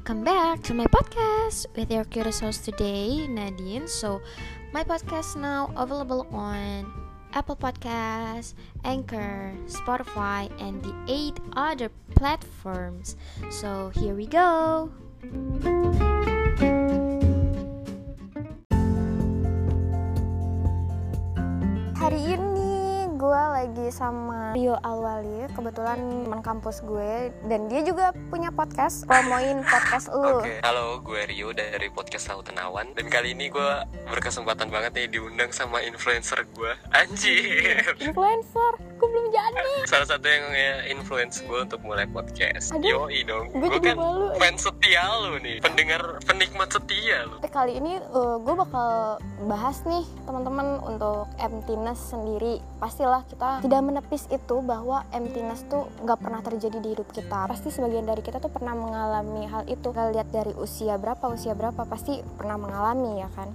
welcome back to my podcast with your curious host today, Nadine. So, my podcast now available on Apple Podcasts, Anchor, Spotify, and the eight other platforms. So, here we go. Hari ini gue lagi sama Rio Alwali, kebetulan teman kampus gue. Dan dia juga punya podcast, promoin podcast lu. Oke, halo gue Rio dari podcast Lautan Awan Dan kali ini gue berkesempatan banget nih diundang sama influencer gue Anjir. Influencer, gue belum jadi. Salah satu yang ya, influence gue untuk mulai podcast. Aduh, Yoi dong, gue kan malu. fans setia lu nih. Pendengar, penikmat setia lu. Tapi kali ini gue bakal bahas nih teman-teman untuk emptiness sendiri. Pastilah kita tidak menepis itu bahwa emptiness tuh nggak pernah terjadi di hidup kita. Pasti sebagian dari kita tuh pernah mengalami hal itu. Kita lihat dari usia berapa, usia berapa pasti pernah mengalami ya kan.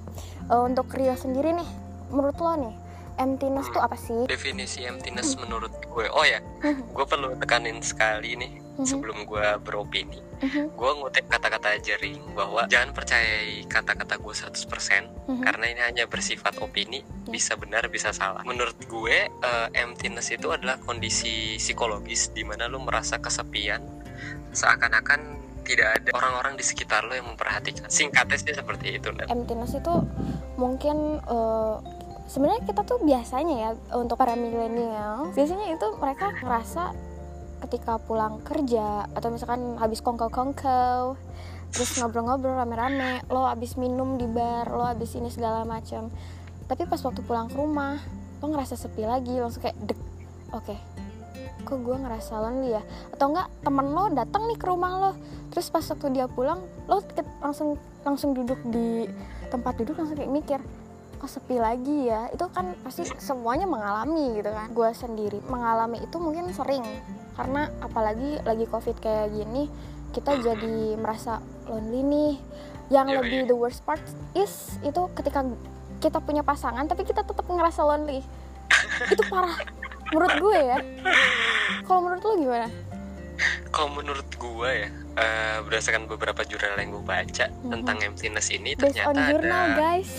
Eh, untuk Rio sendiri nih, menurut lo nih, emptiness tuh apa sih? Definisi emptiness menurut gue Oh ya, gue perlu tekanin sekali nih Sebelum gue beropini Mhm, Gue ngutip kata-kata jering bahwa Jangan percayai kata-kata gue 100% mhm. karena ini hanya bersifat opini bisa benar bisa salah menurut gue eh, emptiness itu adalah kondisi psikologis di mana lu merasa kesepian seakan-akan tidak ada orang-orang di sekitar lo yang memperhatikan singkatnya sih seperti itu Nat. emptiness itu mungkin eh, sebenarnya kita tuh biasanya ya untuk para milenial biasanya itu mereka ngerasa ketika pulang kerja atau misalkan habis kongkow-kongkow terus ngobrol-ngobrol rame-rame lo habis minum di bar lo habis ini segala macam. Tapi pas waktu pulang ke rumah lo ngerasa sepi lagi langsung kayak dek oke kok gue ngerasa lonely ya? Atau enggak temen lo datang nih ke rumah lo. Terus pas waktu dia pulang lo langsung langsung duduk di tempat duduk langsung kayak mikir kok sepi lagi ya? Itu kan pasti semuanya mengalami gitu kan. Gue sendiri mengalami itu mungkin sering karena apalagi lagi covid kayak gini kita jadi merasa lonely nih. Yang Iya, lebih iya. the worst part is itu ketika kita punya pasangan tapi kita tetap ngerasa lonely. Itu parah. Menurut gue ya. Kalau menurut lo gimana? Kalau menurut gue ya eh, berdasarkan beberapa jurnal yang gue baca tentang emptiness ini based on ternyata journal ada guys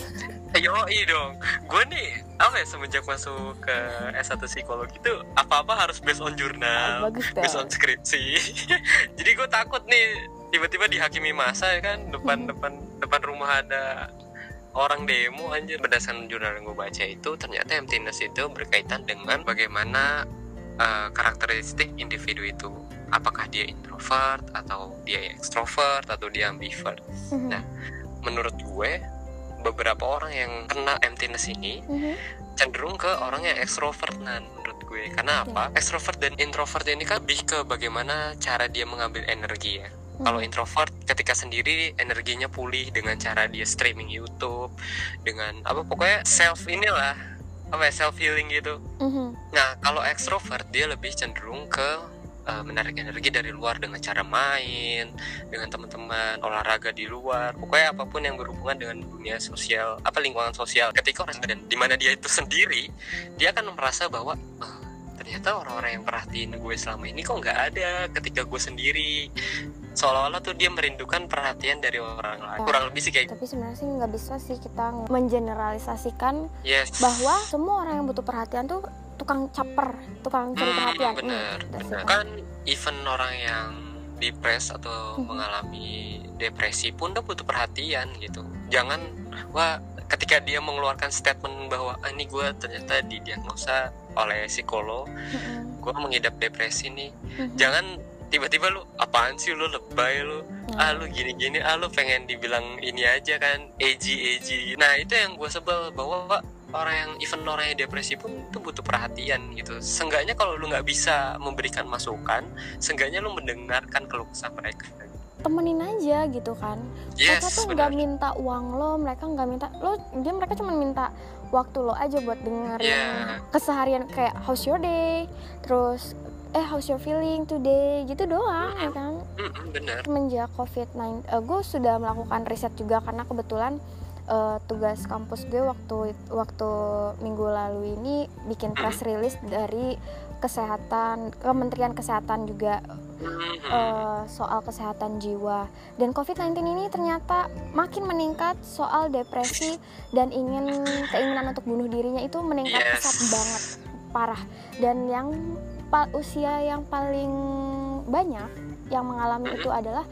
Yoi dong. Gue nih Apa ya semenjak masuk ke S1 psikologi tuh Apa-apa harus based on jurnal Oh, bagus Based on skripsi. Jadi gue takut nih Tiba-tiba dihakimi masa ya kan Depan depan depan rumah ada Orang demo anjir. Berdasarkan jurnal yang gue baca itu Ternyata emptiness itu berkaitan dengan Bagaimana eh, karakteristik individu itu. Apakah dia introvert Atau dia extrovert Atau dia ambivert. Mhm. Nah, menurut gue beberapa orang yang kena emptiness ini Mhm. cenderung ke orang yang ekstrovert nan menurut gue. Karena apa? Ekstrovert dan introvert ini kan lebih ke bagaimana cara dia mengambil energi ya. Kalau introvert ketika sendiri energinya pulih dengan cara dia streaming YouTube dengan apa pokoknya self inilah apa ya self healing gitu. Mhm. Nah, kalau ekstrovert dia lebih cenderung ke uh, menarik energi dari luar dengan cara main, dengan teman-teman, olahraga di luar, pokoknya apa pun yang berhubungan dengan dunia sosial, apa lingkungan sosial. Ketika orang dan di mana dia itu sendiri, dia akan merasa bahwa "Ah, ternyata orang-orang yang perhatiin gue selama ini kok nggak ada ketika gue sendiri. Seolah-olah tuh dia merindukan perhatian dari orang lain. Kurang lebih sih kayak tapi sebenarnya sih nggak bisa sih kita mengeneralisasikan yes. bahwa semua orang yang butuh perhatian tuh tukang caper, tukang cari Hmm, perhatian. bener, Hmm, bener. kan even orang yang depres atau Mhm. mengalami depresi pun dia butuh perhatian gitu jangan wah ketika dia mengeluarkan statement bahwa ah, ini gue ternyata didiagnosa oleh psikolog Mhm. gue mengidap depresi nih Mhm. jangan tiba-tiba lu apaan sih lu lebay lu? Nah, ah lu gini-gini ah lu pengen dibilang ini aja kan edgy edgy. Nah itu yang gue sebel bahwa orang yang even orang yang depresi pun tuh butuh perhatian gitu. Seenggaknya kalau lu nggak bisa memberikan masukan seenggaknya lu mendengarkan keluh kesah mereka. Temenin aja gitu kan. mereka yes tuh nggak minta uang lo, mereka nggak minta lo, dia mereka cuma minta waktu lo aja buat dengerin Yeah. keseharian kayak how's your day, terus eh how's your feeling today? Gitu doang ya kan. Mm-mm, bener. Semenjak COVID-19 eh, gue sudah melakukan riset juga karena kebetulan eh, tugas kampus gue waktu waktu minggu lalu ini bikin press release dari kesehatan Kementerian Kesehatan juga eh, soal kesehatan jiwa. Dan COVID-19 ini ternyata makin meningkat soal depresi dan ingin keinginan untuk bunuh dirinya itu meningkat Yes. pesat banget parah. Dan yang usia yang paling banyak yang mengalami itu adalah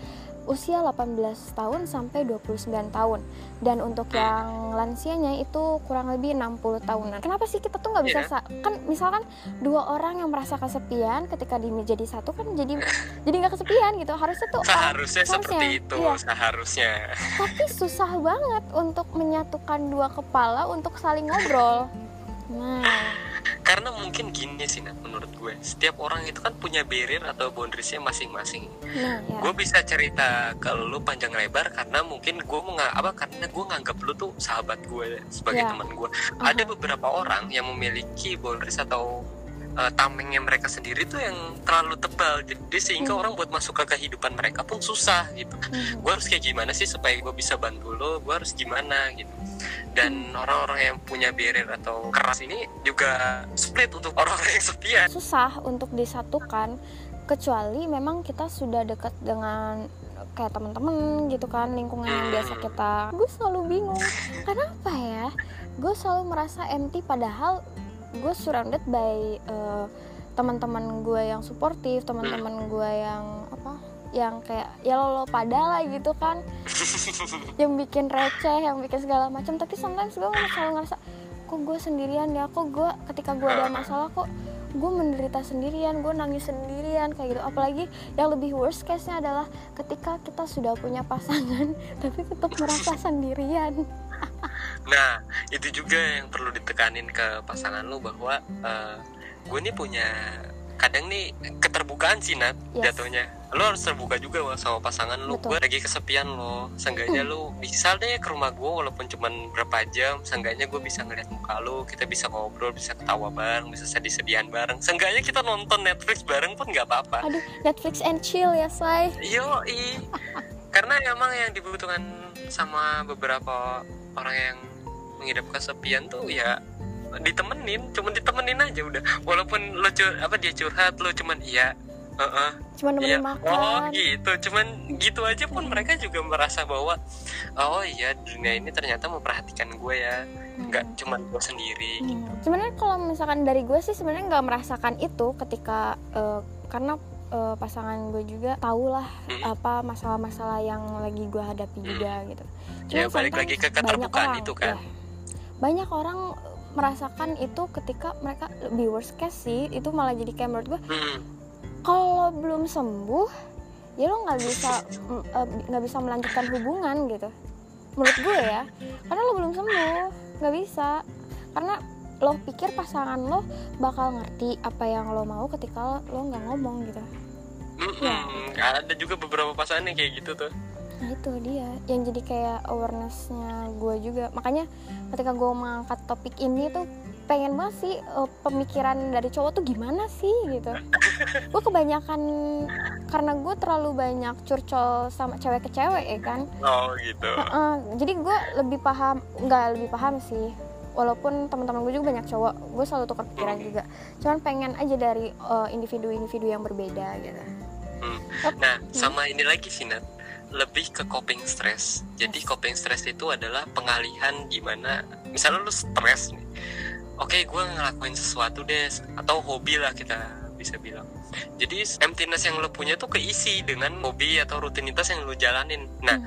usia 18 tahun sampai 29 tahun. Dan untuk yang lansianya itu kurang lebih 60 tahunan. Kenapa sih kita tuh nggak bisa sa- kan misalkan dua orang yang merasa kesepian ketika di jadi satu kan jadi jadi nggak kesepian gitu. Harusnya tuh orang- seharusnya harusnya, seperti itu iya. seharusnya. Tapi susah banget untuk menyatukan dua kepala untuk saling ngobrol. Nah karena mungkin gini sih Nat, menurut gue setiap orang itu kan punya barrier atau boundariesnya masing-masing nah ya gue bisa cerita ke lu panjang lebar karena mungkin gue nggak apa karena gue nganggap lu tuh sahabat gue sebagai Ya. teman gue Aha. ada beberapa orang yang memiliki boundaries atau uh, tamengnya mereka sendiri tuh yang terlalu tebal. Jadi sehingga Hmm. orang buat masuk ke kehidupan mereka pun susah gitu. Mhm. gue harus kayak gimana sih supaya gue bisa bantu lo? Gue harus gimana gitu. Dan orang-orang yang punya barrier atau keras ini juga split untuk orang-orang yang sepian susah untuk disatukan kecuali memang kita sudah dekat dengan kayak teman-teman gitu kan lingkungan yang biasa kita. Gue selalu bingung kenapa ya? Gue selalu merasa empty padahal gue surrounded by eh, teman-teman gue yang suportif teman-teman gue yang apa yang kayak ya lo, lo pada lah gitu kan. Yang bikin receh yang bikin segala macam tapi sometimes gue selalu ngerasa kok gue sendirian ya? Kok gue ketika gue ada masalah kok gue menderita sendirian? Gue nangis sendirian? Kayak gitu. Apalagi yang lebih worst case nya adalah ketika kita sudah punya pasangan tapi tetap merasa sendirian nah itu juga yang perlu ditekanin ke pasangan lu bahwa uh, gue nih punya kadang nih keterbukaan sih Nat Yes. jatuhnya. Lo harus terbuka juga Wak, sama pasangan lu. Betul. gue lagi kesepian lo seenggaknya lu bisa deh ke rumah gue walaupun cuman berapa jam. Seenggaknya gue bisa ngeliat muka lu kita bisa ngobrol bisa ketawa bareng bisa sedih-sedihan bareng. Seenggaknya kita nonton Netflix bareng pun nggak apa-apa. Aduh Netflix and chill ya say Yo, karena emang yang dibutuhkan sama beberapa orang yang mengidap kesepian tuh ya ditemenin, cuman ditemenin aja udah. Walaupun lo cur apa dia curhat, lo cuman iya, heeh, cuma iya, nemenin oh makan gitu, cuman gitu aja pun mereka juga merasa bahwa oh iya dunia ini ternyata memperhatikan gue ya, nggak cuman gue sendiri. Hmm. sebenarnya kalau misalkan dari gue sih sebenarnya nggak merasakan itu ketika eh, karena eh, pasangan gue juga tahu lah Hmm. apa masalah-masalah yang lagi gue hadapi juga gitu. Ya, Cuman balik lagi ke banyak keterbukaan orang, itu kan. ya, banyak orang merasakan itu ketika mereka lebih worst case sih itu malah jadi kayak menurut gue Hmm, kalau belum sembuh ya lo nggak bisa eh, nggak bisa melanjutkan hubungan gitu menurut gue ya karena lo belum sembuh nggak bisa karena lo pikir pasangan lo bakal ngerti apa yang lo mau ketika lo nggak ngomong gitu mm-mm. Ada juga beberapa pasangan yang kayak gitu tuh. nah itu dia. Yang jadi kayak awarenessnya gue juga. Makanya ketika gue mengangkat topik ini tuh pengen banget sih eh, pemikiran dari cowok tuh gimana sih gitu. Gue kebanyakan karena gue terlalu banyak curcol sama cewek ke cewek ya kan? Oh gitu. Heeh, jadi gue lebih paham nggak lebih paham sih. Walaupun teman-teman gue juga banyak cowok gue selalu tukar pikiran juga. Cuman pengen aja dari eh, individu-individu yang berbeda gitu Hmm. Nah, sama ini lagi sih Nat, lebih ke coping stress. Jadi coping stress itu adalah pengalihan gimana, misalnya lu stres nih, oke gue ngelakuin sesuatu deh, atau hobi lah kita bisa bilang. Jadi emptiness yang lo punya tuh keisi dengan hobi atau rutinitas yang lo jalanin. Nah,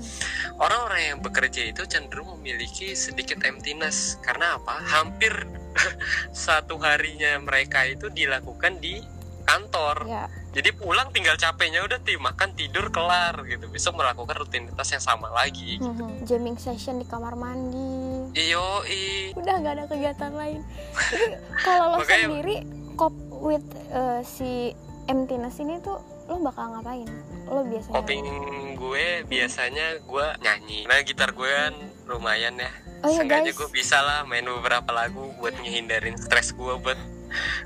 orang-orang yang bekerja itu cenderung memiliki sedikit emptiness karena apa? Hampir satu harinya mereka itu dilakukan di kantor ya jadi pulang tinggal capeknya udah tim. Makan tidur kelar gitu. Besok melakukan rutinitas yang sama lagi Mhm. jamming session di kamar mandi. Iyo i udah nggak ada kegiatan lain. Kalau lo Makanya- sendiri cope with eh, si emptiness ini tuh lo bakal ngapain? Lo biasanya coping gue biasanya gue nyanyi. Nah gitar gue kan lumayan ya. Oh ya Seenggaknya guys. gue bisa lah main beberapa lagu buat ngehindarin stres gue buat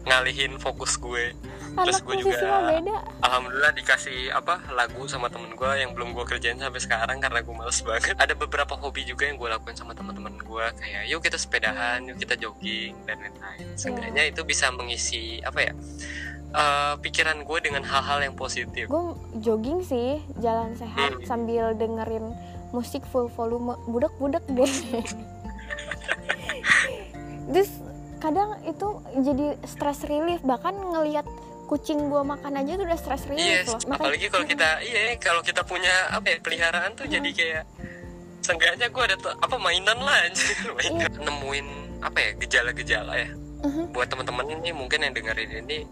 ngalihin fokus gue. Anak gue musisi juga- beda. Alhamdulillah dikasih apa lagu sama temen gue yang belum gue kerjain sampai sekarang karena gue males banget. Ada beberapa hobi juga yang gue lakuin sama teman-teman gue kayak yuk kita sepedahan, yuk kita jogging dan lain-lain. Seenggaknya itu bisa mengisi apa ya eh, pikiran gue dengan hal-hal yang positif. Gue jogging sih jalan sehat Hmm. sambil dengerin musik full volume. Budak-budak deh. Terus kadang itu jadi stress relief bahkan ngelihat kucing gua makan aja tuh udah stress relief Iya, loh Makanya- apalagi kalau kita iya kalau kita punya apa ya peliharaan tuh jadi kayak seenggaknya gue ada tuh, apa mainan lah anjir mainan. nemuin apa ya gejala-gejala ya Mhm. buat teman-teman ini mungkin yang dengerin ini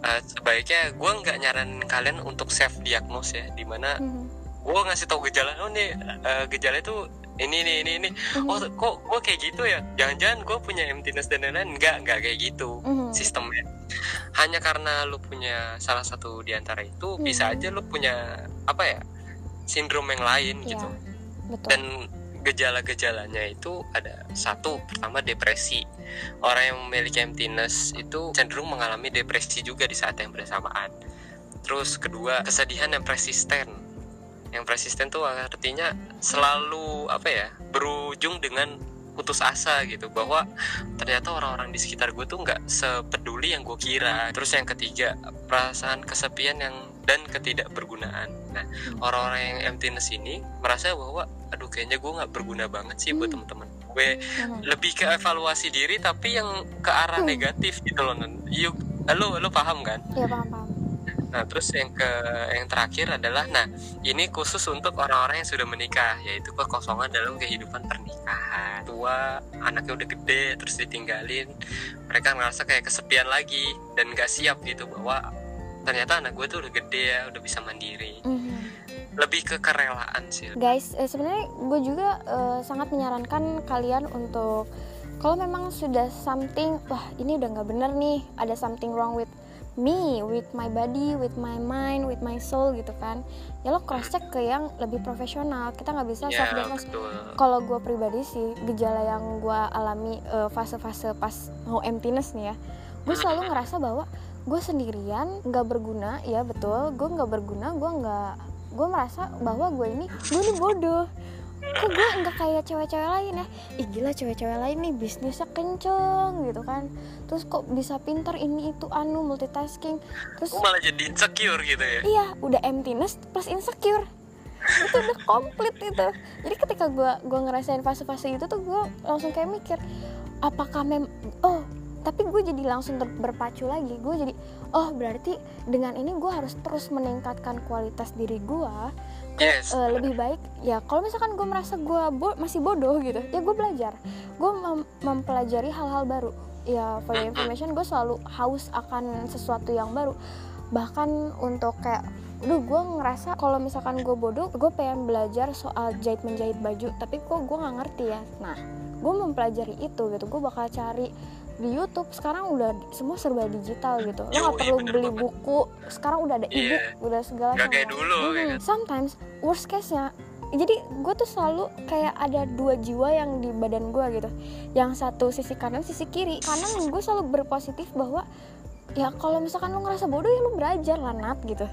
eh, sebaiknya gue nggak nyaranin kalian untuk self diagnose ya di mana Mhm. gue ngasih tau gejala oh nih eh, gejala itu ini ini ini ini. Mhm. oh kok gue kayak gitu ya? Jangan-jangan gue punya emptiness dan lain-lain. Enggak enggak kayak gitu Mhm. sistemnya. Hanya karena lu punya salah satu di antara itu Hmm. bisa aja lu punya apa ya sindrom yang lain Iya, gitu. betul. Dan gejala-gejalanya itu ada satu pertama depresi. Orang yang memiliki emptiness itu cenderung mengalami depresi juga di saat yang bersamaan. Terus kedua kesedihan yang persisten yang persisten tuh artinya selalu apa ya berujung dengan putus asa gitu. Bahwa ternyata orang-orang di sekitar gue tuh nggak sepeduli yang gue kira. Terus yang ketiga perasaan kesepian yang dan ketidakbergunaan. Nah orang-orang yang emptiness ini merasa bahwa aduh kayaknya gue nggak berguna banget sih buat Hmm. teman-teman gue. Mhm. lebih ke evaluasi diri tapi yang ke arah Hmm. negatif gitu loh yuk lo lo paham kan? Iya paham paham Nah, terus yang ke yang terakhir adalah nah, ini khusus untuk orang-orang yang sudah menikah, yaitu kekosongan dalam kehidupan pernikahan. Tua, anaknya udah gede, terus ditinggalin, mereka ngerasa kayak kesepian lagi dan gak siap gitu bahwa ternyata anak gue tuh udah gede ya, udah bisa mandiri. Mhm. Lebih ke kerelaan sih. guys eh, sebenarnya gue juga eh, sangat menyarankan kalian untuk kalau memang sudah something wah ini udah nggak bener nih ada something wrong with me with my body with my mind with my soul gitu kan. Ya lo cross check ke yang lebih profesional. Kita nggak bisa self Ya, diagnose betul. kalau gue pribadi sih gejala yang gue alami eh, fase-fase pas mau emptiness nih ya gue selalu ngerasa bahwa gue sendirian nggak berguna. Ya betul. Gue nggak berguna gue nggak gue merasa bahwa gue ini gue ini bodoh kok gue nggak kayak cewek-cewek lain ya? Ih gila cewek-cewek lain nih bisnisnya kenceng gitu kan. Terus kok bisa pinter ini itu anu multitasking. Terus Gue malah jadi insecure gitu ya. iya udah emptiness plus insecure. Itu udah komplit itu. Jadi ketika gue gua ngerasain fase-fase itu tuh gue langsung kayak mikir apakah mem oh tapi gue jadi langsung berpacu lagi. Gue jadi oh berarti dengan ini gue harus terus meningkatkan kualitas diri gue Yes. Eh, lebih baik ya kalau misalkan gue merasa gue bo- masih bodoh gitu ya gue belajar gue mem- mempelajari hal-hal baru ya for your information gue selalu haus akan sesuatu yang baru bahkan untuk kayak Duh, gue ngerasa kalau misalkan gue bodoh, gue pengen belajar soal jahit menjahit baju, tapi kok gue nggak ngerti ya. Nah, gue mempelajari itu gitu. Gue bakal cari di YouTube. Sekarang udah semua serba digital gitu. Lo nggak Yoi, perlu bener beli banget. buku. Sekarang udah ada Iya. ebook, udah segala Nggak kayak macam. dulu, ya Mhm. kan? Sometimes worst case-nya jadi gue tuh selalu kayak ada dua jiwa yang di badan gue gitu yang satu sisi kanan sisi kiri kanan gue selalu berpositif bahwa ya kalau misalkan lo ngerasa bodoh ya lo belajar lah Nat gitu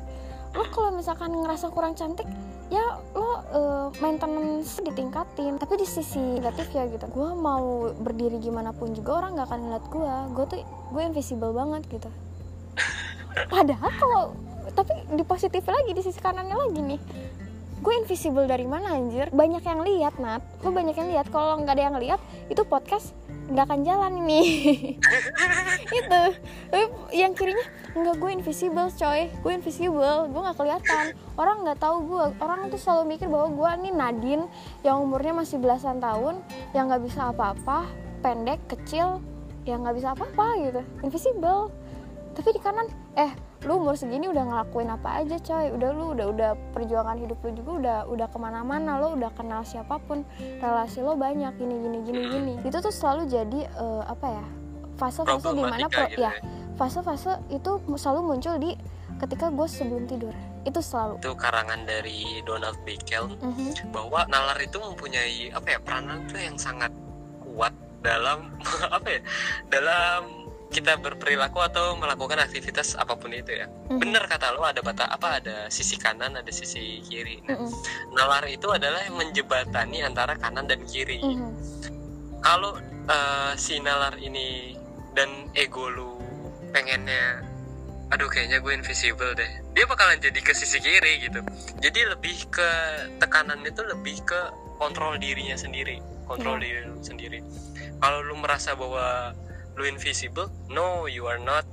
lo kalau misalkan ngerasa kurang cantik ya lo eh, maintenance ditingkatin tapi di sisi negatif ya gitu. Gue mau berdiri gimana pun juga orang nggak akan ngeliat gue gue tuh gue invisible banget gitu. Padahal kalau tapi di positif lagi di sisi kanannya lagi nih. Gue invisible dari mana anjir? Banyak yang lihat nat. Gue banyak yang lihat kalau nggak ada yang lihat itu podcast nggak akan jalan ini. Itu. Tapi yang kirinya nggak gue invisible coy. Gue invisible. Gue nggak kelihatan. Orang nggak tahu gue orang tuh selalu mikir bahwa gue nih Nadine yang umurnya masih belasan tahun yang nggak bisa apa-apa pendek kecil yang nggak bisa apa-apa gitu. Invisible. Tapi di kanan eh lu umur segini udah ngelakuin apa aja coy. Udah lu udah udah perjuangan hidup lu juga udah udah ke mana-mana lo udah kenal siapa pun. Relasi lo banyak gini gini gini gini. Itu tuh selalu jadi eh, apa ya fase-fase di mana Problematika pro, gitu ya. fase-fase itu selalu muncul di ketika gue sebelum tidur. Itu selalu. Itu karangan dari Donald Bickel Mhm. bahwa nalar itu mempunyai apa ya peranan tuh yang sangat kuat dalam apa ya dalam kita berperilaku atau melakukan aktivitas apa pun itu ya Mhm. bener kata lo ada bata apa ada sisi kanan ada sisi kiri nah, Mhm. nalar itu adalah yang menjebatani antara kanan dan kiri Mhm. kalau eh, si nalar ini dan ego lu pengennya aduh kayaknya gue invisible deh dia bakalan jadi ke sisi kiri gitu jadi lebih ke tekanannya tuh lebih ke kontrol dirinya sendiri kontrol Iya. diri lu sendiri kalau lu merasa bahwa lu invisible? No you are not.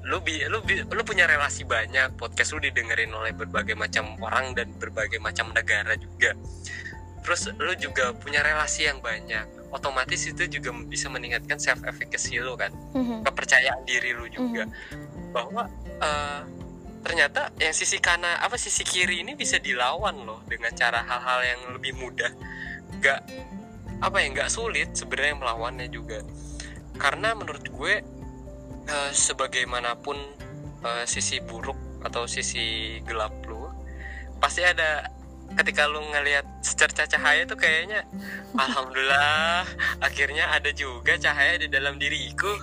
Lu bi lu bi- lu punya relasi banyak. Podcast lu didengerin oleh berbagai macam orang dan berbagai macam negara juga. Terus lu juga punya relasi yang banyak. Otomatis itu juga bisa meningkatkan self efficacy lu kan. Mhm. kepercayaan diri lu juga. Bahwa eh, ternyata yang sisi kanan apa sisi kiri ini bisa dilawan loh dengan cara hal-hal yang lebih mudah. Nggak apa ya nggak sulit sebenarnya melawannya juga karena menurut gue eh, sebagaimanapun eh, sisi buruk atau sisi gelap lu pasti ada ketika lu ngelihat secerca cahaya tuh kayaknya alhamdulillah akhirnya ada juga cahaya di dalam diriku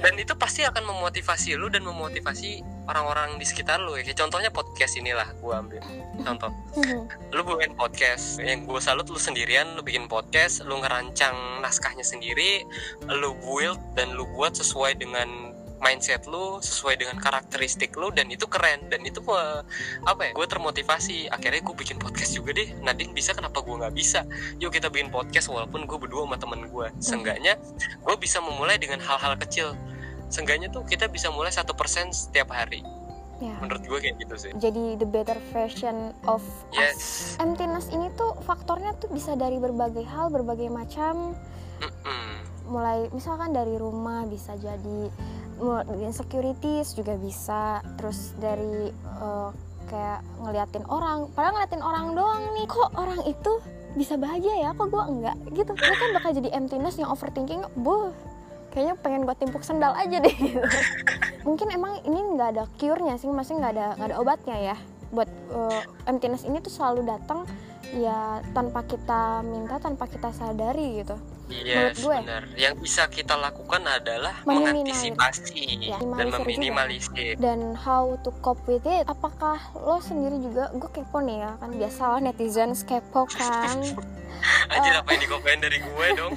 dan itu pasti akan memotivasi lu dan memotivasi orang-orang di sekitar lu ya. Contohnya podcast inilah gua ambil contoh Mhm. lu bikin podcast yang gue salut lu sendirian lu bikin podcast lu ngerancang naskahnya sendiri lu build dan lu buat sesuai dengan mindset lu sesuai dengan karakteristik lu dan itu keren dan itu eh, apa ya gue termotivasi. Akhirnya gue bikin podcast juga deh. Nadine bisa kenapa gue nggak bisa? Yuk kita bikin podcast walaupun gue berdua sama temen gue seenggaknya gue bisa memulai dengan hal-hal kecil. Seenggaknya tuh kita bisa mulai satu persen setiap hari. Ya. menurut gue kayak gitu sih. Jadi the better version of us. yes Emptiness ini tuh faktornya tuh bisa dari berbagai hal, berbagai macam. Mm-mm. Mulai misalkan dari rumah bisa jadi insecurities juga bisa. Terus dari eh, kayak ngeliatin orang, padahal ngeliatin orang doang nih. Kok orang itu bisa bahagia ya? Kok gua enggak? Gitu. Itu kan bakal jadi emptiness yang overthinking. Buh. Kayaknya pengen gua timpuk sendal aja deh. gitu. Mungkin emang ini nggak ada cure-nya sih, maksudnya nggak ada nggak ada obatnya ya. Buat eh, emptiness ini tuh selalu datang ya tanpa kita minta, tanpa kita sadari gitu. Yes, gue. benar. Yang bisa kita lakukan adalah Meminimalisir. mengantisipasi Ya, dan minimalisir juga. meminimalisir. dan how to cope with it apakah lo sendiri juga gue kepo nih ya kan biasalah netizen kepo kan Anjir apa yang dikopain dari gue dong?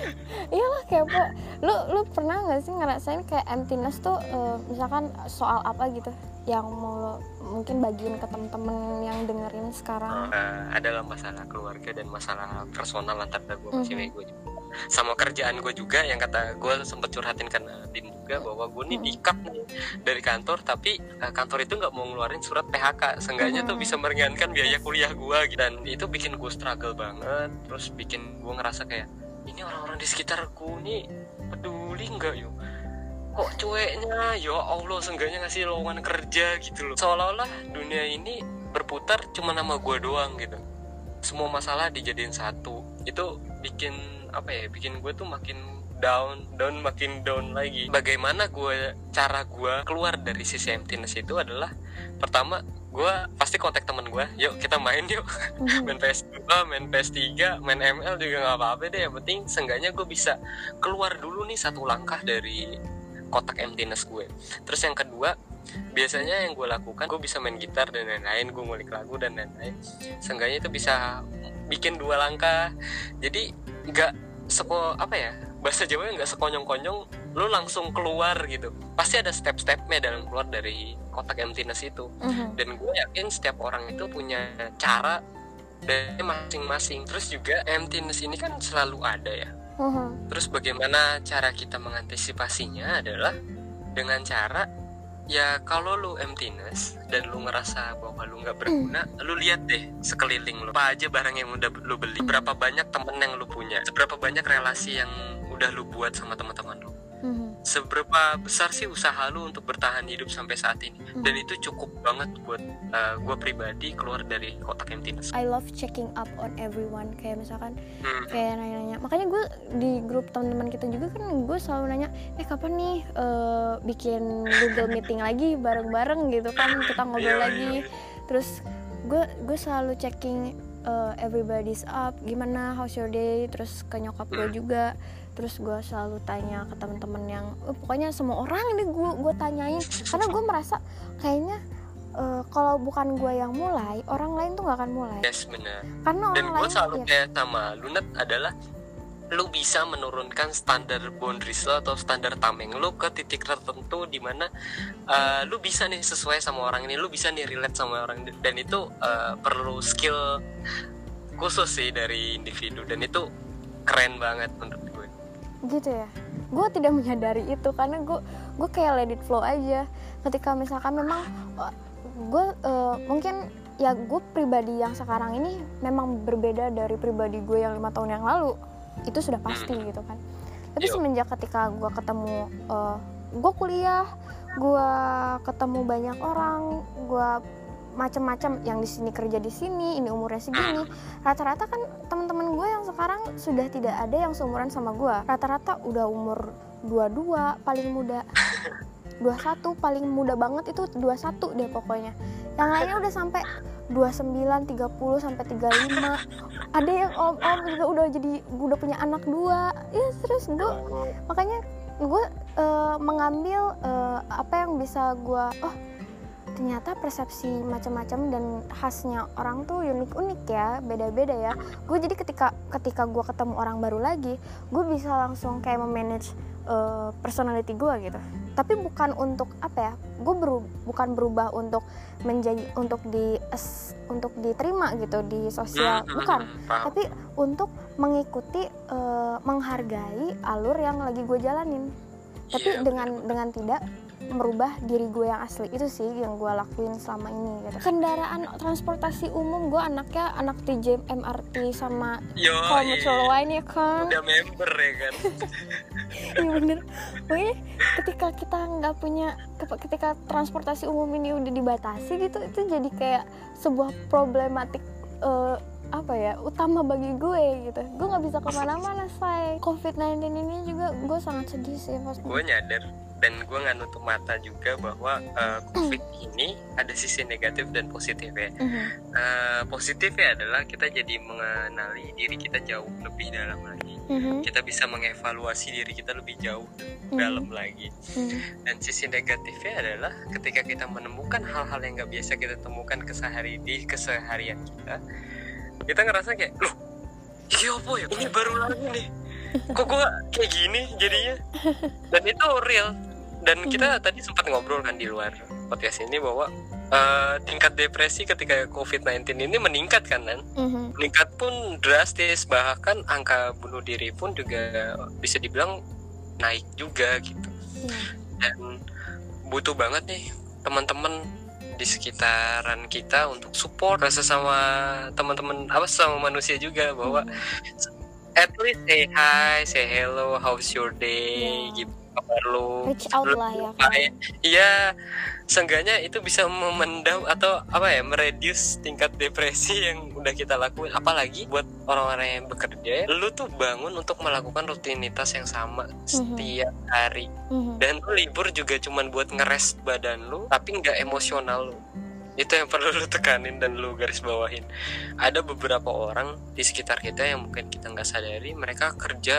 iyalah kepo lu lu pernah nggak sih ngerasain kayak emptiness tuh eh, misalkan soal apa gitu yang mau lo mungkin bagiin ke temen-temen yang dengerin sekarang Eh, adalah masalah keluarga dan masalah personal antara gue sama Mhm. cewek gue juga. Sama kerjaan gue juga yang kata gue sempet curhatin ke Nadine juga bahwa gue nih Mhm. di-cut nih dari kantor tapi eh, kantor itu nggak mau ngeluarin surat PHK. Seenggaknya tuh Mhm. bisa meringankan biaya kuliah gue gitu. dan itu bikin gue struggle banget. Terus bikin gue ngerasa kayak ini orang-orang di sekitarku nih peduli nggak yuk kok cueknya ya Allah seenggaknya ngasih lowongan kerja gitu loh seolah-olah dunia ini berputar cuma nama gue doang gitu semua masalah dijadiin satu itu bikin apa ya bikin gue tuh makin down down makin down lagi bagaimana gue cara gue keluar dari sisi emptiness itu adalah pertama gue pasti kontak temen gue yuk kita main yuk Mhm. main PS2, main PS3, main ML juga nggak apa-apa deh. Yang penting seenggaknya gue bisa keluar dulu nih satu langkah dari kotak emptiness gue. Terus yang kedua, biasanya yang gue lakukan, gue bisa main gitar dan lain-lain, gue ngulik lagu dan lain-lain. Seenggaknya itu bisa bikin dua langkah. Jadi nggak seko apa ya bahasa Jawa nggak sekonyong-konyong lu langsung keluar gitu pasti ada step-stepnya dalam keluar dari kotak emptiness itu Mhm. dan gue yakin setiap orang itu punya cara dari masing-masing terus juga emptiness ini kan selalu ada ya Mhm. terus bagaimana cara kita mengantisipasinya adalah dengan cara ya kalau lu emptiness dan lu ngerasa bahwa lu nggak berguna lu lihat deh sekeliling lu. Apa aja barang yang udah lu beli? Berapa banyak temen yang lu punya? Seberapa banyak relasi yang udah lu buat sama teman-teman lu? Mhm. Seberapa besar sih usaha lu untuk bertahan hidup sampai saat ini? Dan itu cukup banget buat gue pribadi keluar dari kotak emptiness. I love checking up on everyone. Kayak misalkan Hmm. kayak nanya-nanya. Makanya gue di grup teman-teman kita juga kan gue selalu nanya eh kapan nih eh, bikin Google meeting lagi bareng-bareng? Gitu kan kita ngobrol Iya, lagi. iya. terus gue gue selalu checking uh, everybody's up gimana how's your day? Terus ke nyokap gue juga. Terus gue selalu tanya ke teman-teman yang eh, pokoknya semua orang ini gue gue tanyain. Karena gue merasa kayaknya eh, kalau bukan gue yang mulai orang lain tuh nggak akan mulai. Yes benar karena dan orang gue lain selalu ya, kayak sama Lunet adalah lu bisa menurunkan standar boundaries lo atau standar tameng lu ke titik tertentu di mana uh, lu bisa nih sesuai sama orang ini lu bisa nih relate sama orang ini. Dan itu uh, perlu skill khusus sih dari individu. Dan itu keren banget menurut gue. Gitu ya? Gue tidak menyadari itu karena gue gue kayak let it flow aja. Ketika misalkan memang gue uh, mungkin ya gue pribadi yang sekarang ini memang berbeda dari pribadi gue yang lima tahun yang lalu itu sudah pasti gitu kan. Tapi semenjak ketika gue ketemu uh, gue kuliah gue ketemu banyak orang gue macam-macam yang di sini kerja di sini ini umurnya segini rata-rata kan teman-teman gue yang sekarang sudah tidak ada yang seumuran sama gue rata-rata udah umur 22 paling muda 21 paling muda banget itu 21 deh pokoknya. Yang lainnya udah sampai 29, 30 sampai 35 ada yang om-om juga udah jadi udah punya anak dua. Ya terus gue makanya gue uh, mengambil uh, apa yang bisa gue oh ternyata persepsi macam-macam dan khasnya orang tuh unik-unik ya beda-beda ya. Gue jadi ketika ketika gue ketemu orang baru lagi gue bisa langsung kayak memanage uh, personality gue gitu tapi bukan untuk apa ya gue beru bukan berubah untuk menjadi untuk di untuk diterima gitu di sosial. Hmm, hmm, bukan. hmm, tapi untuk mengikuti uh, menghargai alur yang lagi gue jalanin. Tapi Iya, dengan dengan tidak merubah diri gue yang asli. Itu sih yang gue lakuin selama ini gitu. kendaraan transportasi umum gue anaknya anak TJ MRT sama komuter lain ya kan? Udah member ya kan? Iya bener. Pokoknya ketika kita nggak punya ketika transportasi umum ini udah dibatasi gitu itu jadi kayak sebuah problematik eh, apa ya utama bagi gue gitu. Gue nggak bisa ke mana-mana say. COVID-19 ini juga gue sangat sedih sih pas gue nyadar dan gue nggak nutup mata juga bahwa uh, covid ini ada sisi negatif dan positif ya Mhm. Uh, positifnya adalah kita jadi mengenali diri kita jauh lebih dalam lagi Mhm. kita bisa mengevaluasi diri kita lebih jauh Mhm. dalam lagi Mhm. dan sisi negatifnya adalah ketika kita menemukan hal-hal yang nggak biasa kita temukan kesehari di keseharian kita kita ngerasa kayak loh iya apa ya ini baru lagi nih kok gue kayak gini jadinya dan itu real dan kita tadi sempat ngobrol kan di luar podcast ini bahwa eh, tingkat depresi ketika COVID-19 ini meningkat kan kan Mhm. meningkat pun drastis bahkan angka bunuh diri pun juga bisa dibilang naik juga gitu Iya. dan butuh banget nih teman-teman di sekitaran kita untuk support rasa sama teman-teman apa sama manusia juga bahwa at least say hi say hello how's your day Iya. gitu kabar lu reach out lah ya kan. Iya, seenggaknya itu bisa memendam atau apa ya, mereduce tingkat depresi yang udah kita lakuin. Apalagi buat orang-orang yang bekerja, lu tuh bangun untuk melakukan rutinitas yang sama setiap hari. Mhm. Dan lu libur juga cuman buat ngeres badan lu, tapi nggak emosional lu. Itu yang perlu lu tekanin dan lu garis bawahin. Ada beberapa orang di sekitar kita yang mungkin kita nggak sadari, mereka kerja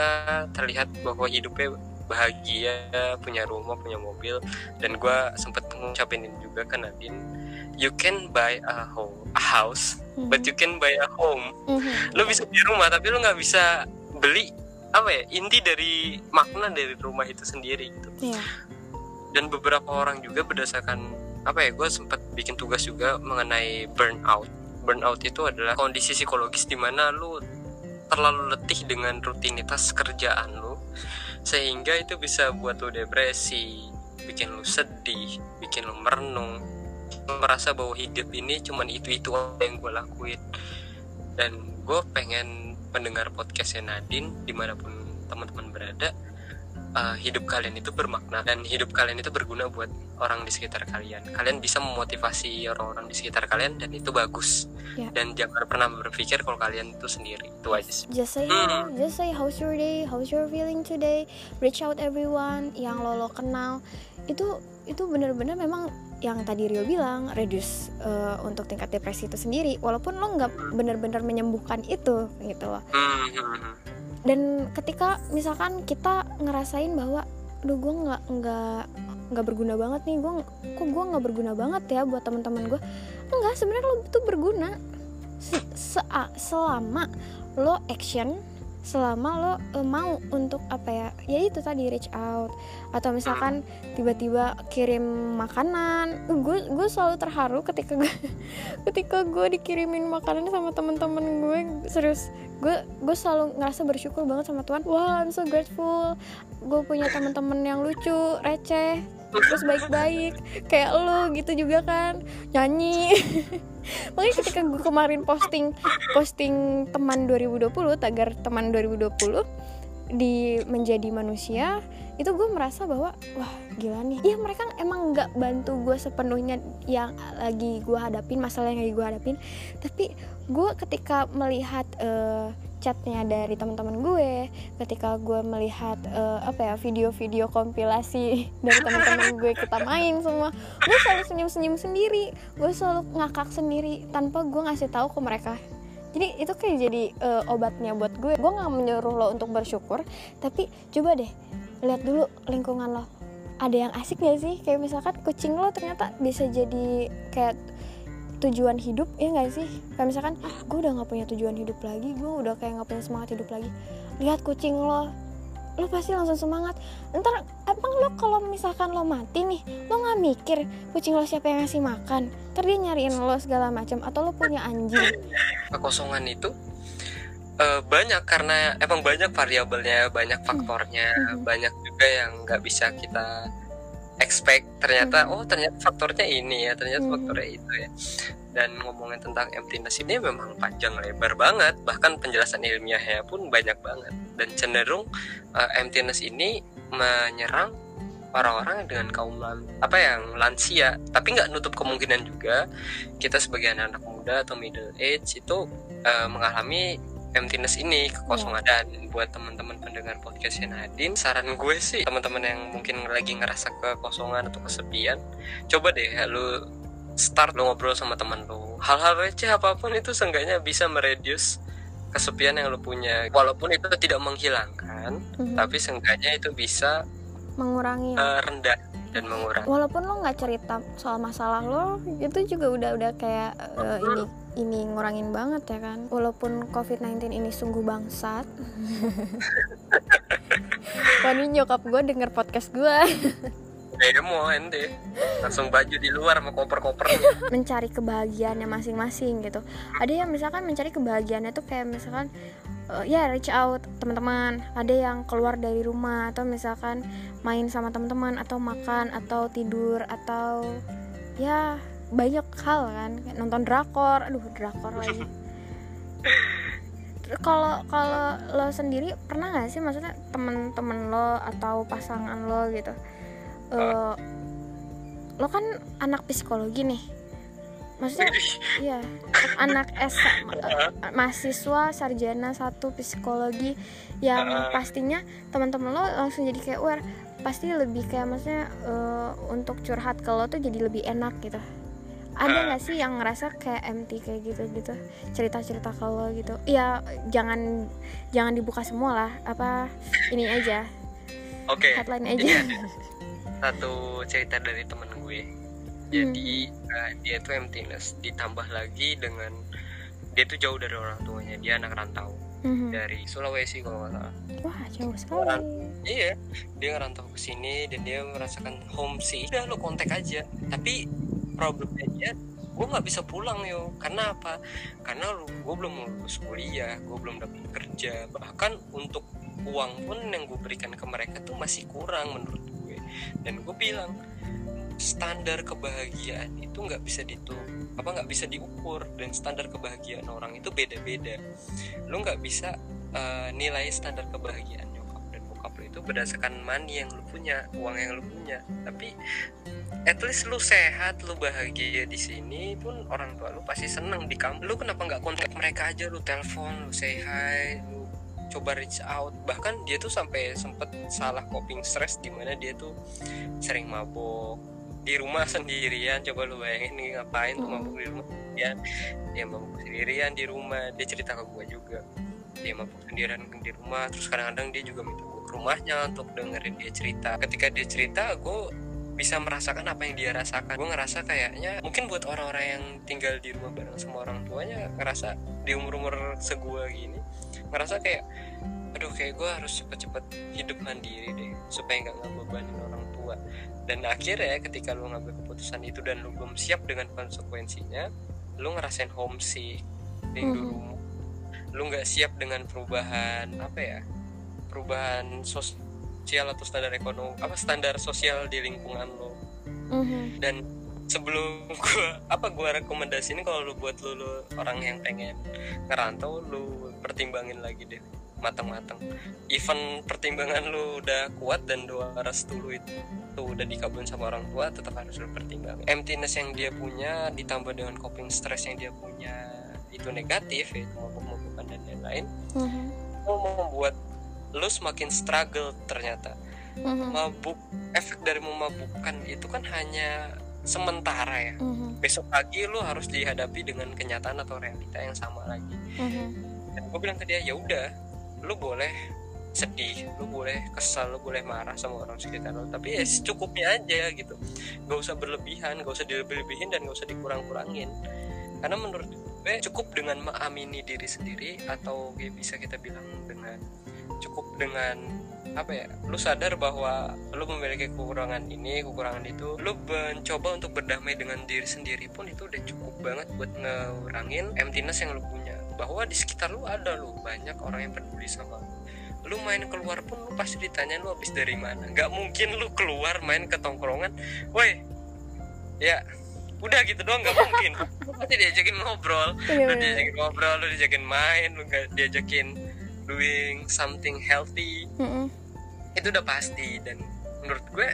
terlihat bahwa hidupnya bahagia, punya rumah, punya mobil, dan gue sempet ngucapin ini juga ke Nadine. You can buy a home, a house, Mhm. but you can buy a home. Mhm. Lu bisa beli rumah, tapi lu nggak bisa beli apa ya inti dari makna dari rumah itu sendiri gitu Iya. dan beberapa orang juga berdasarkan apa ya gue sempat bikin tugas juga mengenai burnout burnout itu adalah kondisi psikologis di mana lu terlalu letih dengan rutinitas kerjaan lu sehingga itu bisa buat lu depresi bikin lu sedih bikin lu merenung. Merasa bahwa hidup ini cuman itu itu yang gue lakuin. Dan gue pengen mendengar podcastnya Nadine di mana pun teman-teman berada uh, hidup kalian itu bermakna dan hidup kalian itu berguna buat orang di sekitar kalian. Kalian bisa memotivasi orang-orang di sekitar kalian dan itu bagus. Ya. Dan jangan pernah berpikir kalau kalian itu sendiri. Itu aja sih. Just say Hmm. just say how's your day, how's your feeling today, reach out everyone yang lo lo kenal. Itu itu bener-bener memang yang tadi Rio bilang reduce uh, untuk tingkat depresi itu sendiri. Walaupun lo nggak bener-bener menyembuhkan itu gitu loh. Dan ketika misalkan kita ngerasain bahwa, aduh gue nggak nggak nggak berguna banget nih, gue kok gue nggak berguna banget ya buat teman-teman gue. Enggak, sebenarnya lo itu berguna Se- se- selama lo action selama lo uh, mau untuk apa ya ya itu tadi reach out. Atau misalkan tiba-tiba kirim makanan. Gue gue selalu terharu ketika gue ketika gue dikirimin makanan sama temen-temen gue. Serius gue gue selalu ngerasa bersyukur banget sama Tuhan. Wah I'm so grateful. Gue punya teman-teman yang lucu receh terus baik-baik. Kayak lo gitu juga kan nyanyi. Makanya ketika gue kemarin posting posting teman 2020 tagar teman 2020 di menjadi manusia itu gue merasa bahwa wah gila nih. Ya mereka emang nggak bantu gue sepenuhnya yang lagi gue hadapin masalah yang lagi gue hadapin. Tapi gue ketika melihat uh, chatnya dari teman-teman gue ketika gue melihat uh, apa ya video-video kompilasi dari teman-teman gue kita main semua gue selalu senyum-senyum sendiri gue selalu ngakak sendiri tanpa gue ngasih tahu ke mereka. Jadi itu kayak jadi uh, obatnya buat gue. Gue nggak menyuruh lo untuk bersyukur tapi coba deh lihat dulu lingkungan lo. Ada yang asik gak sih? Kayak misalkan kucing lo ternyata bisa jadi kayak tujuan hidup ya nggak sih? Kayak misalkan gue udah nggak punya tujuan hidup lagi gue udah kayak nggak punya semangat hidup lagi. Lihat kucing lo lo pasti langsung semangat. Ntar emang lo kalau misalkan lo mati nih lo nggak mikir kucing lo siapa yang ngasih makan. Ntar dia nyariin lo segala macam atau lo punya anjing. Kekosongan itu uh, banyak karena emang banyak variabelnya banyak faktornya hmm. banyak juga yang nggak bisa kita expect ternyata hmm. oh ternyata faktornya ini ya ternyata hmm. faktornya itu ya dan ngomongin tentang emptiness ini memang panjang lebar banget bahkan penjelasan ilmiahnya pun banyak banget dan cenderung uh, emptiness ini menyerang orang-orang dengan kaum lan apa yang lansia tapi nggak nutup kemungkinan juga kita sebagai anak-anak muda atau middle age itu uh, mengalami emptiness ini kekosongan. Yeah. dan buat teman-teman pendengar podcast Nadine saran gue sih teman-teman yang mungkin lagi ngerasa kekosongan atau kesepian coba deh lu start lu ngobrol sama teman lu. Hal-hal receh apa pun itu seenggaknya bisa mereduce kesepian yang lu punya. Walaupun itu tidak menghilangkan mm-hmm. tapi seenggaknya itu bisa mengurangi uh, rendah dan mengurangi. Walaupun lo nggak cerita soal masalah lo itu juga udah udah kayak uh, ini ini ngurangin banget ya kan. Walaupun covid-19 ini sungguh bangsat. Wah ini nyokap gue denger podcast gue demo ente. Langsung baju di luar sama koper-koper. Mencari kebahagiaannya masing-masing gitu. Ada yang misalkan mencari kebahagiaannya tuh kayak misalkan uh, ya reach out teman-teman. Ada yang keluar dari rumah atau misalkan main sama teman-teman atau makan atau tidur atau ya banyak hal kan kayak nonton drakor aduh drakor lagi. Kalau kalau lo sendiri pernah nggak sih maksudnya temen-temen lo atau pasangan lo gitu uh, lo kan anak psikologi nih. Maksudnya iya anak S mahasiswa sarjana satu psikologi yang pastinya teman-teman lo langsung jadi kayak aware pasti lebih kayak maksudnya uh, untuk curhat ke lo tuh jadi lebih enak gitu ada nggak sih yang ngerasa kayak empty kayak gitu gitu? Cerita cerita kalau gitu. Ya jangan jangan dibuka semua lah. Apa ini aja. Oke. Okay. headline aja. satu cerita dari temen gue. Jadi hmm. uh, dia tuh emptiness. Ditambah lagi dengan dia tuh jauh dari orang tuanya. Dia anak rantau. Hmm. dari Sulawesi kalau nggak salah. Wah jauh sekali. iya. Dia ngerantau ke sini dan dia merasakan homesick udah lo kontak aja. Tapi problemnya dia gue nggak bisa pulang yo. Karena apa? Karena gue belum lulus kuliah gue belum dapat kerja. Bahkan untuk uang pun yang gue berikan ke mereka tuh masih kurang menurut gue. Dan gue bilang standar kebahagiaan itu nggak bisa ditu apa nggak bisa diukur. Dan standar kebahagiaan orang itu beda-beda. Lo nggak bisa uh, nilai standar kebahagiaan itu berdasarkan money yang lu punya uang yang lu punya. Tapi at least lu sehat lu bahagia di sini pun orang tua lu pasti seneng di kamu lu kenapa nggak kontak mereka aja lu telepon lu say hi lu coba reach out. Bahkan dia tuh sampai sempet salah coping stress di mana dia tuh sering mabok. Di rumah sendirian coba lu bayangin nih ngapain tuh mabuk di rumah sendirian? Dia mabuk sendirian di rumah dia cerita ke gue juga. Dia mabuk sendirian di rumah terus kadang-kadang dia juga minta rumahnya untuk dengerin dia cerita. Ketika dia cerita gue bisa merasakan apa yang dia rasakan. Gue ngerasa kayaknya mungkin buat orang-orang yang tinggal di rumah bareng sama orang tuanya ngerasa di umur-umur segua gini ngerasa kayak aduh kayak gue harus cepet-cepet hidup mandiri deh supaya nggak ngebebanin orang tua. Dan akhirnya ketika lu ngambil keputusan itu dan lu belum siap dengan konsekuensinya lu ngerasain homesick rindu Mhm. rumah. Lu nggak siap dengan perubahan apa ya perubahan sosial atau standar ekonomi apa standar sosial di lingkungan lo Mhm. dan sebelum gua apa gua rekomendasiin kalau lu buat lu, lu orang yang pengen ngerantau lu pertimbangin lagi deh matang-matang even pertimbangan lu udah kuat dan doa restu lu itu tuh udah dikabulin sama orang tua tetap harus lu pertimbangin emptiness yang dia punya ditambah dengan coping stress yang dia punya itu negatif ya mabuk-mabukan dan lain-lain Mhm. itu membuat lu semakin struggle ternyata Mhm. mabuk efek dari memabukkan itu kan hanya sementara ya Mhm. besok pagi lu harus dihadapi dengan kenyataan atau realita yang sama lagi Mhm. dan gue bilang ke dia ya udah lu boleh sedih lu boleh kesal lu boleh marah sama orang sekitar lu tapi ya secukupnya aja gitu gak usah berlebihan gak usah dilebih-lebihin dan gak usah dikurang-kurangin karena menurut gue cukup dengan mengamini diri sendiri atau ya bisa kita bilang dengan cukup dengan apa ya lu sadar bahwa lu memiliki kekurangan ini kekurangan itu lu mencoba untuk berdamai dengan diri sendiri pun itu udah cukup banget buat ngurangin emptiness yang lu punya. Bahwa di sekitar lu ada lu banyak orang yang peduli sama lu. Lu main keluar pun lu pasti ditanya lu habis dari mana. Nggak mungkin lu keluar main ke tongkrongan woi ya udah gitu doang nggak mungkin. Lu pasti diajakin ngobrol Iya, lu bener. diajakin ngobrol lu diajakin main lu nggak diajakin doing something healthy Mhm. itu udah pasti dan menurut gue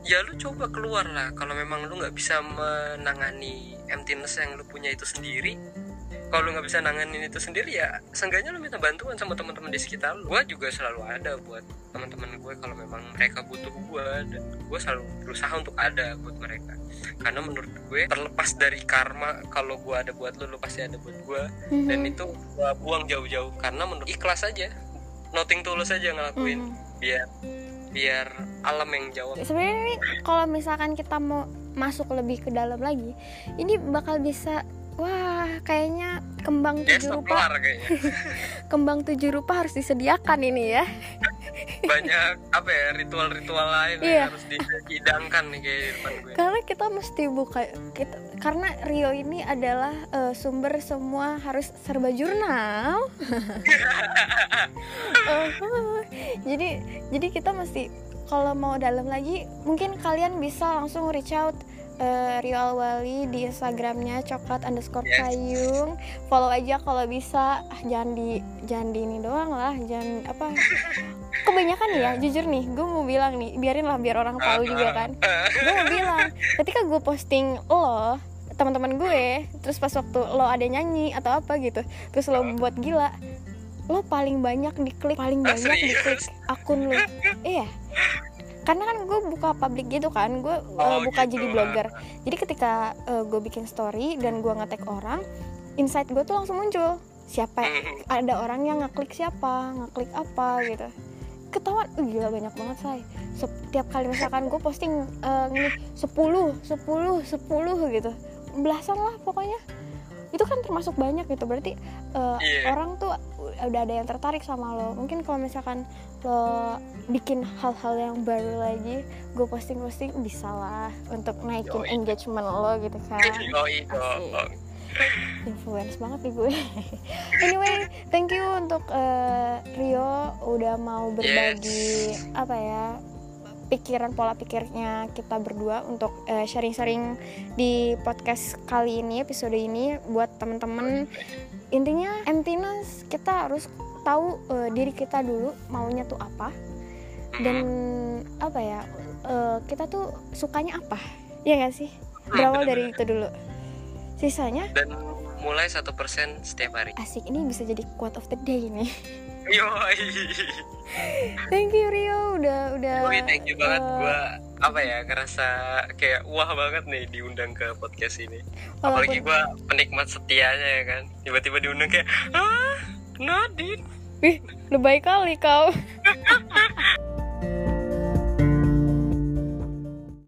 ya lu coba keluar lah kalau memang lu nggak bisa menangani emptiness yang lu punya itu sendiri kalau lu nggak bisa nanganin itu sendiri ya seenggaknya lu minta bantuan sama teman-teman di sekitar lu. Gue juga selalu ada buat teman-teman gue kalau memang mereka butuh gue dan gue selalu berusaha untuk ada buat mereka. Karena menurut gue terlepas dari karma kalau gue ada buat lu lu pasti ada buat gue dan Mhm. itu gue buang jauh-jauh. Karena menurut ikhlas aja. Nothing tulus aja ngelakuin. Mhm. biar biar alam yang jawab. Sebenarnya kalau misalkan kita mau masuk lebih ke dalam lagi ini bakal bisa wah kayaknya kembang dia tujuh rupa. kembang tujuh rupa harus disediakan ini ya. Banyak apa ya ritual-ritual lain Iya. yang harus dihidangkan nih kayak di depan gue. Karena kita mesti buka kita karena Rio ini adalah eh, sumber semua harus serba jurnal. Oh, jadi jadi kita mesti kalau mau dalam lagi mungkin kalian bisa langsung reach out eh, Rio Alwali di Instagramnya coklat underscore Yes. payung. Follow aja kalau bisa. Ah, jangan di jangan di ini doang lah jangan apa? Kebanyakan ya jujur nih gue mau bilang nih biarin lah biar orang tahu juga kan. Gue mau bilang ketika gue posting lo teman-teman gue terus pas waktu lo ada nyanyi atau apa gitu terus lo buat gila lo paling banyak diklik paling Ah, banyak diklik akun lo. Iya karena kan gue buka publik gitu kan gue uh, Oh, buka gitu. jadi blogger. Jadi ketika uh, gue bikin story dan gue ngetek orang insight gue tuh langsung muncul. Siapa ada orang yang ngeklik siapa ngeklik apa gitu. Ketahuan uh, gila banyak banget say. Setiap kali misalkan gue posting uh, nih 10 10 10 gitu. Belasan lah pokoknya itu kan termasuk banyak gitu berarti uh, Iya. orang tuh udah ada yang tertarik sama lo mungkin kalau misalkan lo bikin hal-hal yang baru lagi gue posting-posting bisa lah untuk naikin Yoi. engagement lo gitu kan Yoi. Asik. influence banget nih gue anyway thank you untuk eh, Rio udah mau berbagi apa ya pikiran pola pikirnya kita berdua untuk eh, sharing-sharing di podcast kali ini episode ini buat temen-temen. Intinya emptiness kita harus tahu eh, diri kita dulu maunya tuh apa. Dan apa ya eh, kita tuh sukanya apa ya gak sih? Berawal dari itu dulu. Sisanya dan mulai satu persen setiap hari. Asik ini bisa jadi quote of the day nih Yoi. thank you Rio. Udah udah Yoi, thank you banget. eh, gua apa ya ngerasa kayak wah banget nih diundang ke podcast ini. Apalagi walaupun gua penikmat setianya ya kan. Tiba-tiba diundang kayak ah Nadine? Wih lebay kali kau